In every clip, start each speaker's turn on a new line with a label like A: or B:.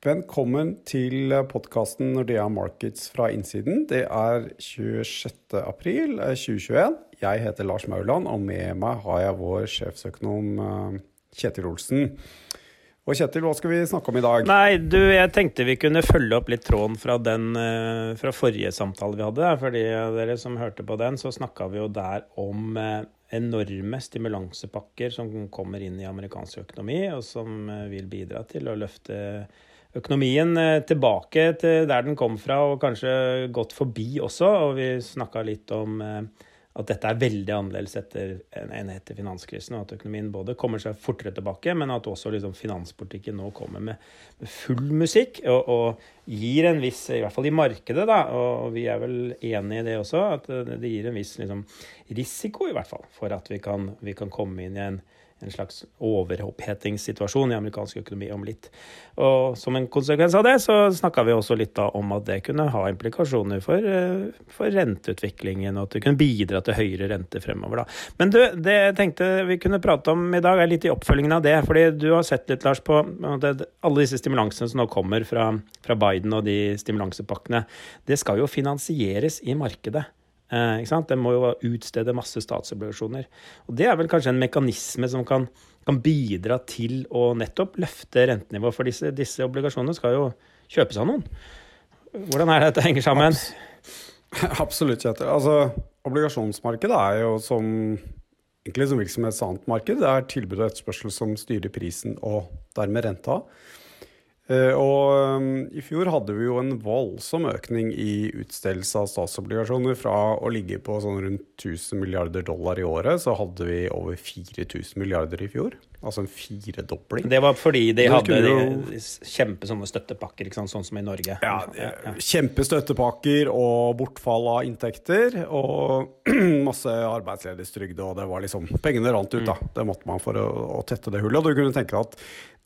A: Velkommen til podkasten Nordea Markets fra innsiden. Det er 26. april 2021. Jeg heter Lars Mauland, og med meg har jeg vår sjefsøkonom eh, Kjetil Olsen. Og Kjetil, hva skal vi snakke om i dag?
B: Nei, du, jeg tenkte vi kunne følge opp litt tråden fra, den, eh, fra forrige samtale vi hadde. Fordi dere som hørte på den, så snakka vi jo der om eh, enorme stimulansepakker som kommer inn i amerikansk økonomi, og som vil bidra til å løfte økonomien eh, tilbake til der den kom fra, og kanskje gått forbi også. Og vi snakka litt om eh, at dette er veldig annerledes etter, enn etter finanskrisen, og at økonomien både kommer seg fortere tilbake, men at også liksom finanspolitikken nå kommer med, med full musikk og, og, gir en viss, i hvert fall i markedet, da, og vi er vel enig i det også, at det gir en viss liksom, risiko, i hvert fall, for at vi kan, vi kan komme inn i en en slags overopphetingssituasjon i amerikansk økonomi om litt. Og som en konsekvens av det, så snakka vi også litt da om at det kunne ha implikasjoner for, eh, for, renteutviklingen, og at det kunne bidra til høyere rente fremover. da. Men du, det jeg tenkte vi kunne prate om i dag, er litt i oppfølgingen av det. fordi du har sett litt, Lars, på alle disse stimulansene som nå kommer fra, fra Biden og de stimulansepakkene. Det skal jo finansieres i markedet. Eh, Den må jo utstede masse statsobligasjoner. Og Det er vel kanskje en mekanisme som kan, kan bidra til å nettopp løfte rentenivået. For disse, disse, obligasjonene skal jo kjøpes av noen. Hvordan er det dette henger sammen?
A: Absolutt, Kjetil. Altså, obligasjonsmarkedet er jo som egentlig som som annet marked. Det er tilbud og etterspørsel som styrer prisen og dermed renta. Eh, og um, i fjor hadde vi jo en voldsom økning i utstedelse av statsobligasjoner. Fra å ligge på sånn rundt 1000 milliarder dollar i året, så hadde vi over 4000 milliarder i fjor. Altså en firedobling.
B: Det var fordi de hadde jo... kjempe sånne støttepakker, sånn som i Norge.
A: Ja, ja. Kjempestøttepakker og bortfall av inntekter. Og masse arbeidsledighetstrygd, og det var liksom Pengene rant ut, da. Mm. Det måtte man for å, å tette det hullet. Og du kunne tenke at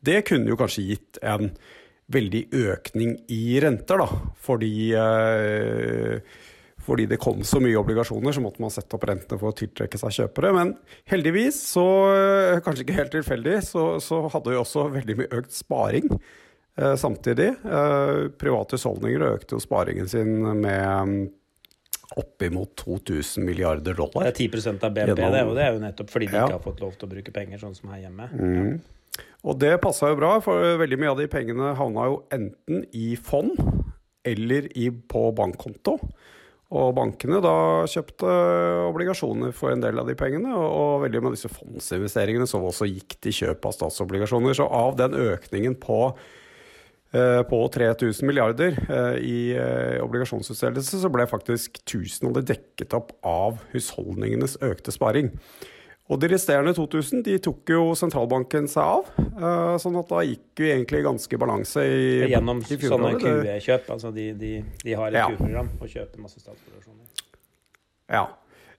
A: det kunne jo kanskje gitt en veldig økning i renter, da. Fordi, eh, fordi det kom så mye obligasjoner, så måtte man sette opp rentene for å tiltrekke seg kjøpere. Men heldigvis, så, eh, kanskje ikke helt tilfeldig, så, så hadde vi også veldig mye økt sparing. Eh, samtidig. Eh, private husholdninger økte jo sparingen sin med oppimot 2000 milliarder dollar.
B: Det er 10% av BNP, det, og det er jo nettopp fordi de ja. ikke har fått lov til å bruke penger, sånn som her hjemme. Mm. Ja.
A: Og det passa jo bra, for veldig mye av de pengene havna jo enten i fond eller i, på bankkonto. Og bankene da kjøpte obligasjoner for en del av de pengene, og, veldig av disse fondsinvesteringene som også gikk til kjøp av statsobligasjoner. Så av den økningen på, eh, på 3000 milliarder eh, i eh, obligasjonsutstedelse, så ble faktisk 1000 av det dekket opp av husholdningenes økte sparing. Og de resterende 2000 de tok jo sentralbanken seg av. Uh, sånn at da gikk vi egentlig ganske balanse i
B: Gjennom i sånne QE-kjøp. Altså de, de, de, har et ja. QE-program og kjøper masse statsobligasjoner.
A: Ja.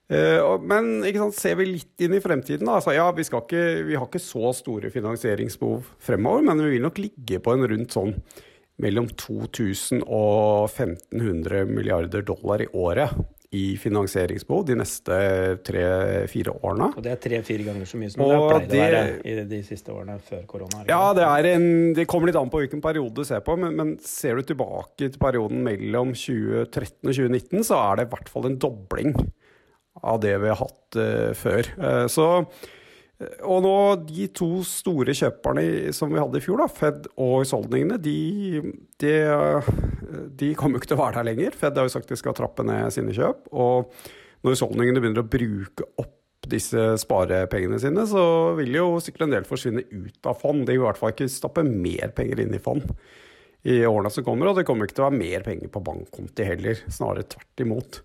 A: Uh, men sant, ser vi litt inn i fremtiden, da. Altså, ja, vi, ikke, vi, har ikke så store finansieringsbehov fremover, men vi vil nok ligge på en rundt sånn mellom 2000 og 1500 milliarder dollar i året i finansieringsbehov de neste tre-fire årene.
B: Og det er tre-fire ganger så mye som det har pleid å være i de siste årene før korona?
A: Ja, det, en, det, kommer litt an på hvilken periode du ser på, men, men, ser du tilbake til perioden mellom 2013 og 2019, så er det i hvert fall en dobling av det vi har hatt uh, før. Uh, så og nå, de to store kjøperne som vi hadde i fjor, da, Fed og husholdningene, de, de, de kommer jo ikke til å være der lenger. Fed har jo sagt de skal trappe ned sine kjøp. Og når husholdningene begynner å bruke opp disse sparepengene sine, så vil jo sikkert en del forsvinne ut av fond. De vil i hvert fall ikke stappe mer penger inn i fond i årene som kommer. Og det kommer ikke til å være mer penger på bankkonti heller, snarere tvert imot.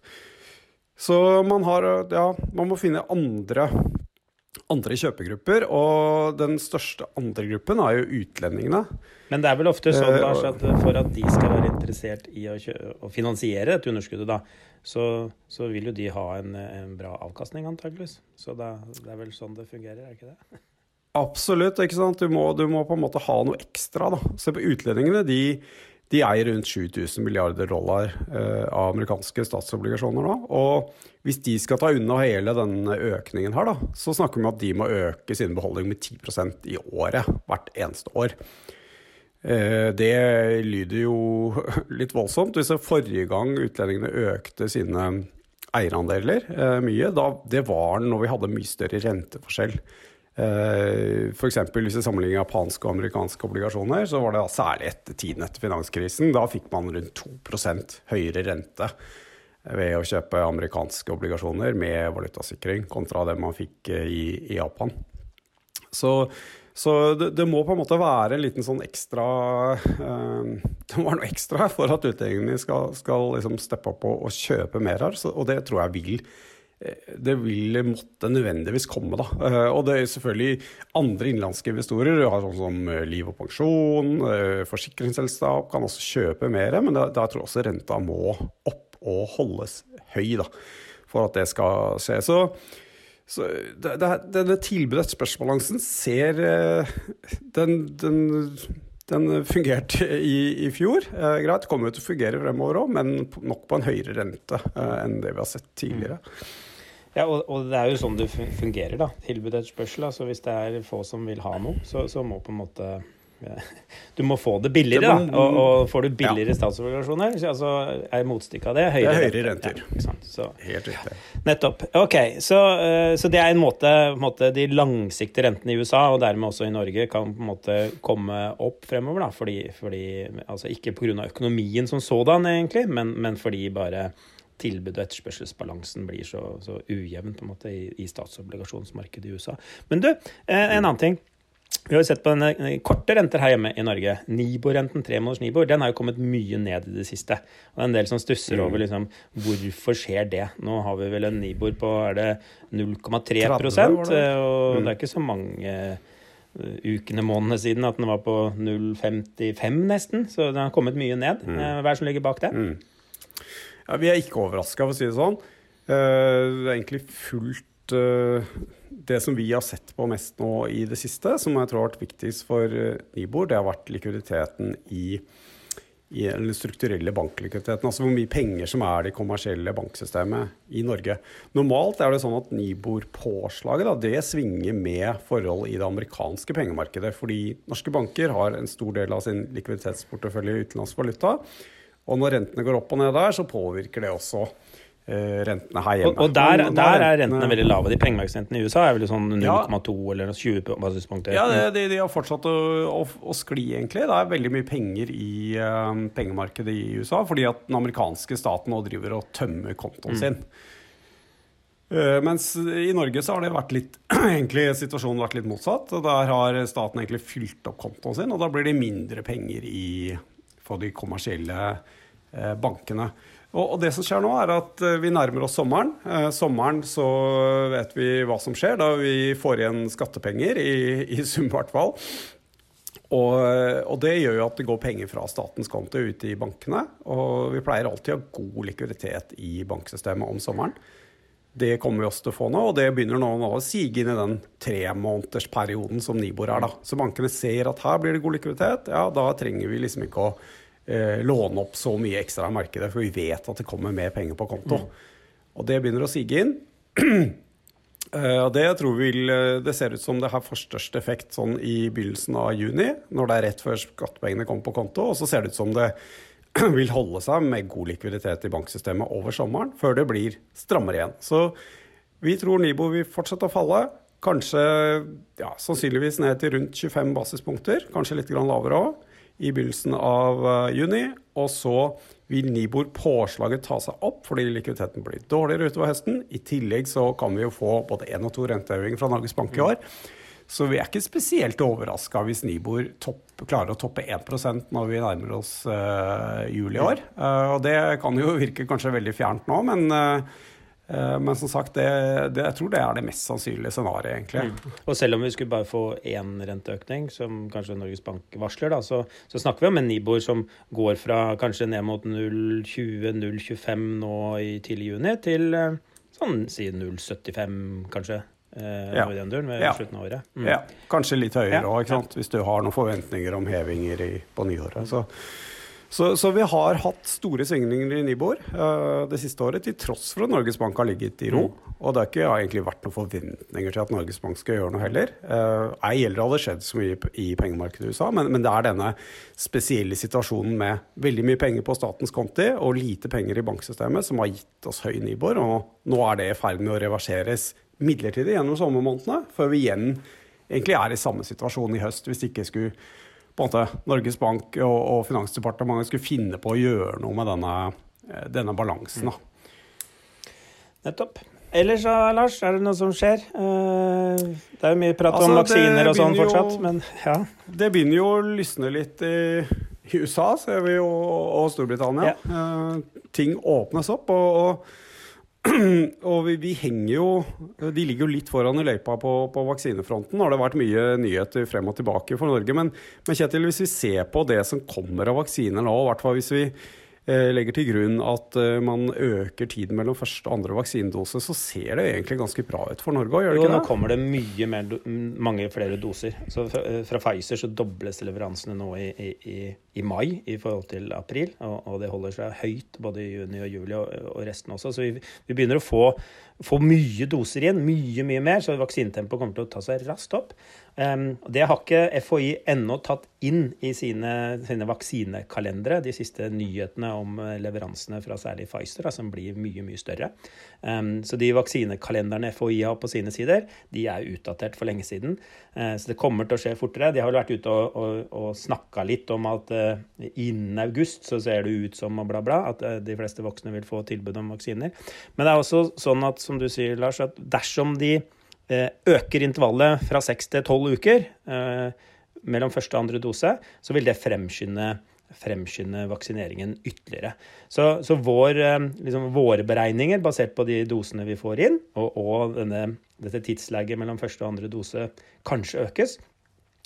A: Så man har Ja, man må finne andre andre kjøpegrupper, og den største andre gruppen er jo utlendingene.
B: Men det er vel ofte sånn, eh, Lars, at for at de skal være interessert i å, å finansiere dette underskuddet, da, så, så, vil jo de ha en, en bra avkastning, antageligvis. Så da, det er vel sånn det fungerer, er ikke det?
A: Absolutt. ikke sant? Du må, du må på en måte ha noe ekstra. da. Se på utlendingene. de de eier rundt 7000 milliarder dollar eh, av amerikanske statsobligasjoner nå. Og hvis de skal ta unna hele denne økningen her, da, så snakker vi om at de må øke sin beholdning med 10% i året hvert eneste år. Eh, det lyder jo litt voldsomt. Hvis forrige gang utlendingene økte sine eierandeler eh, mye, da, det var når vi hadde mye større renteforskjell. F.eks. hvis vi sammenligner japanske og amerikanske obligasjoner, så var det særlig etter tiden etter finanskrisen. Da fikk man rundt 2% høyere rente ved å kjøpe amerikanske obligasjoner med valutasikring kontra det man fikk i, i Japan. Så, så det, det, må på en måte være en liten sånn ekstra øh, Det må være noe ekstra for at utlendingene skal, skal liksom steppe opp og, og, kjøpe mer her. Så, og det tror jeg vil eh, det vil måtte nødvendigvis komme, da. Uh, og det er selvfølgelig andre innenlandske investorer, sånn som Liv og Pensjon, forsikringsselskap kan også kjøpe mer, men der tror jeg også renta må opp og holdes høy da, for at det skal skje. Så så det, det, denne tilbud-etterspørsbalansen ser eh, den, den, den fungerte i, i fjor. Eh, greit, kommer jo til å fungere fremover òg, men nok på en høyere rente eh, enn det vi har sett tidligere.
B: Ja, og, og, det er jo sånn det fungerer, da. Tilbud etterspørsel. Altså hvis det er få som vil ha noe, så, så må på en måte du må få det billigere, da. Og, og får du billigere ja. statsobligasjoner, så er motstykket av det
A: høyere, det er høyere renter.
B: Ja, så,
A: Helt riktig.
B: Nettopp. Ok, så, eh, så, det er en måte, måte, de langsiktige rentene i USA, og dermed også i Norge, kan på en måte komme opp fremover. da, fordi, fordi altså Ikke pga. økonomien som sådan, egentlig, men, men fordi bare tilbud- og etterspørselsbalansen blir så, så ujevn på en måte i, i statsobligasjonsmarkedet i USA. Men du, eh, en annen ting. Vi har jo sett på denne korte renter her hjemme i Norge. Nibor-renten, tremåneders Nibor, den har jo kommet mye ned i det siste. Og det er en del som stusser over mm. liksom, hvorfor skjer det. Nå har vi vel en Nibor på er det 0,3% og det er ikke så mange ukene, månedene siden at den var på 0,55 nesten. Så den har kommet mye ned. Mm. Hva er det som ligger bak det? Mm.
A: Ja, vi er ikke overraska, for å si det sånn. Uh, det er egentlig fullt det som vi har sett på mest nå i det siste, som jeg tror har vært viktigst for eh, Nibor, det har vært likviditeten i, i den strukturelle banklikviditeten. Altså hvor mye penger som er det kommersielle banksystemet i Norge. Normalt er det sånn at Nibor-påslaget det svinger med forhold i det amerikanske pengemarkedet. Fordi norske banker har en stor del av sin likviditetsportefølje i utenlandsk valuta. Og når rentene går opp og ned der, så påvirker det også Uh, rentene her hjemme.
B: Og, og der, der, er rentene veldig lave. De pengemarkedsrentene i USA er vel sånn 0,2 ja. eller 20 basispunkter.
A: Ja, det, de, de, har fortsatt å, å, å, skli, egentlig. Det er veldig mye penger i uh, pengemarkedet i USA fordi at den amerikanske staten nå driver og tømmer kontoen mm. sin. Uh, mens i Norge så har det vært litt egentlig situasjonen vært litt motsatt. Der har staten egentlig fylt opp kontoen sin, og da blir det mindre penger i, for de kommersielle bankene. Og, det som skjer nå, er at eh, vi nærmer oss sommeren. Eh, sommeren så vet vi hva som skjer da vi får igjen skattepenger, i, i sum hvert fall. Og, og, det gjør jo at det går penger fra statens konto ute i bankene. Og vi pleier alltid å ha god likviditet i banksystemet om sommeren. Det kommer vi også til å få nå, og det begynner nå, nå å sige inn i den tremånedersperioden som Nibor er. da. Så bankene ser at her blir det god likviditet. Ja, da trenger vi liksom ikke å eh, låne opp så mye ekstra i markedet, for vi vet at det kommer mer penger på konto. Mm. Og det begynner å sige inn. Uh, det tror vi vil, eh, det ser ut som det har for størst effekt sånn i begynnelsen av juni, når det er rett før skattepengene kommer på konto. Og så ser det ut som det vil holde seg med god likviditet i banksystemet over sommeren, før det blir strammere igjen. Så vi tror Nibo vil fortsette å falle. Kanskje ja, sannsynligvis ned til rundt 25 basispunkter, kanskje litt lavere òg i begynnelsen av uh, juni. Og så vil Nibor-påslaget ta seg opp fordi likviditeten blir dårligere utover høsten. I tillegg så kan vi jo få både én og to rentehevinger fra Norges Bank i år. Så vi er ikke spesielt overraska hvis Nibor topp, klarer å toppe 1% når vi nærmer oss uh, jul i år. Uh, og det kan jo virke kanskje veldig fjernt nå, men uh, Eh, men som sagt, det, det, jeg tror det er det mest sannsynlige scenarioet, egentlig. Mm.
B: Og selv om vi skulle bare få én renteøkning, som kanskje Norges Bank varsler, da, så, så, snakker vi om en Nibor som går fra kanskje ned mot 0,20-0,25 nå i tidlig juni, til eh, sånn si 0,75 kanskje. Eh, ja. Ved ja. slutten av året.
A: Mm. Ja, kanskje litt høyere òg, ja. hvis du har noen forventninger om hevinger i, på nyåret. Så Så, så, vi har hatt store svingninger i Nibor uh, det siste året, til tross for at Norges Bank har ligget i ro. Mm. Og det har ikke egentlig vært noen forventninger til at Norges Bank skal gjøre noe heller. Uh, ei heller hadde skjedd så mye i pengemarkedet i USA, men, men, det er denne spesielle situasjonen med veldig mye penger på statens konti og lite penger i banksystemet som har gitt oss høy Nibor. Og nå er det i ferd med å reverseres midlertidig gjennom sommermånedene, før vi igjen egentlig er i samme situasjon i høst, hvis det ikke skulle på en måte Norges Bank og, og Finansdepartementet skulle finne på å gjøre noe med denne, eh, denne balansen. Da.
B: Nettopp. Ellers da, Lars, er det noe som skjer? Eh, det er jo mye prat altså, om vaksiner og sånn fortsatt, men ja.
A: Det begynner jo å lysne litt i, i USA, ser vi jo, og Storbritannia. Ja. Uh, ting åpnes opp. og, og og vi, vi, henger jo De ligger jo litt foran i løypa på, på vaksinefronten. Nå har det vært mye nyheter frem og tilbake for Norge. Men, men Kjetil, hvis vi ser på det som kommer av vaksiner nå, i hvis vi legger til grunn at eh, man øker tiden mellom første og andre vaksinedose, så ser det egentlig ganske bra ut for Norge òg, gjør det
B: ikke
A: det?
B: Nå kommer det mye mer, mange flere doser. Så fra, eh, fra Pfizer så dobles leveransene nå i, i, i, mai i forhold til april, og, og, det holder seg høyt både i juni og juli og, og resten også. Så vi, vi begynner å få, få, mye doser igjen, mye, mye mer, så vaksinetempoet kommer til å ta seg raskt opp. Um, det har ikke FHI ennå tatt inn i sine, sine vaksinekalendere, de siste nyhetene om eh, leveransene fra særlig Pfizer, som blir mye mye større. Um, så de vaksinekalenderne FHI har på sine sider, de er utdatert for lenge siden. Uh, så det kommer til å skje fortere. De har vel vært ute og, og, og snakka litt om at uh, innen august så ser det ut som og bla, bla, at uh, de fleste voksne vil få tilbud om vaksiner. Men det er også sånn at, som du sier, Lars, at dersom de Eh, øker intervallet fra seks til tolv uker eh, mellom første og andre dose, så vil det fremskynde, fremskynde vaksineringen ytterligere. Så, så vår, eh, liksom, våre beregninger, basert på de dosene vi får inn, og, og denne, dette tidslegget mellom første og andre dose kanskje økes,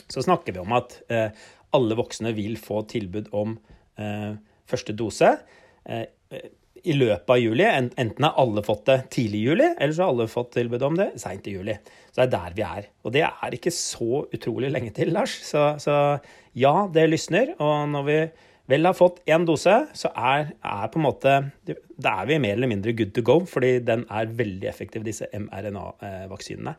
B: så snakker vi om at eh, alle voksne vil få tilbud om eh, første dose. Eh, i løpet av juli. Enten har alle fått det tidlig i juli, eller så har alle fått tilbud om det seint i juli. Så det er der vi er. Og det er ikke så utrolig lenge til, Lars. Så, så ja, det lysner. Og når vi vel har fått én dose, så er, er, på en måte Da er vi mer eller mindre good to go, fordi den er veldig effektiv, disse mRNA-vaksinene.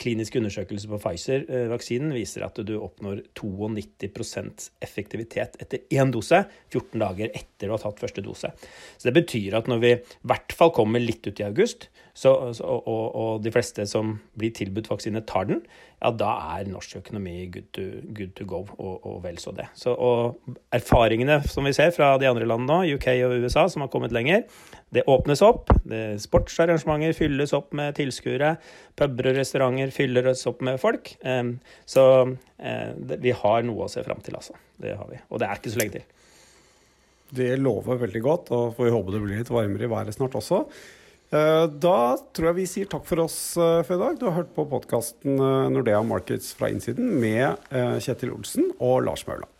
B: Kliniske undersøkelser på Pfizer-vaksinen viser at du oppnår 92% effektivitet etter én dose 14 dager etter du har tatt første dose. Så Det betyr at når vi i hvert fall kommer litt ut i august, så, og, og, de fleste som blir tilbudt vaksine, tar den, ja, da er norsk økonomi good to, good to go, og, og, vel så det. Så, og erfaringene som vi ser fra de andre landene nå, UK og USA, som har kommet lenger, det åpnes opp. Det, sportsarrangementer fylles opp med tilskuere. Puber og restauranter fylles opp med folk. så eh, vi har noe å se fram til, altså. Det har vi. Og det er ikke så lenge til.
A: Det lover veldig godt, og får vi håpe det blir litt varmere i været snart også. Eh, da tror jeg vi sier takk for oss eh, for i dag. Du har hørt på podkasten Nordea Markets fra innsiden med Kjetil Olsen og Lars Maula.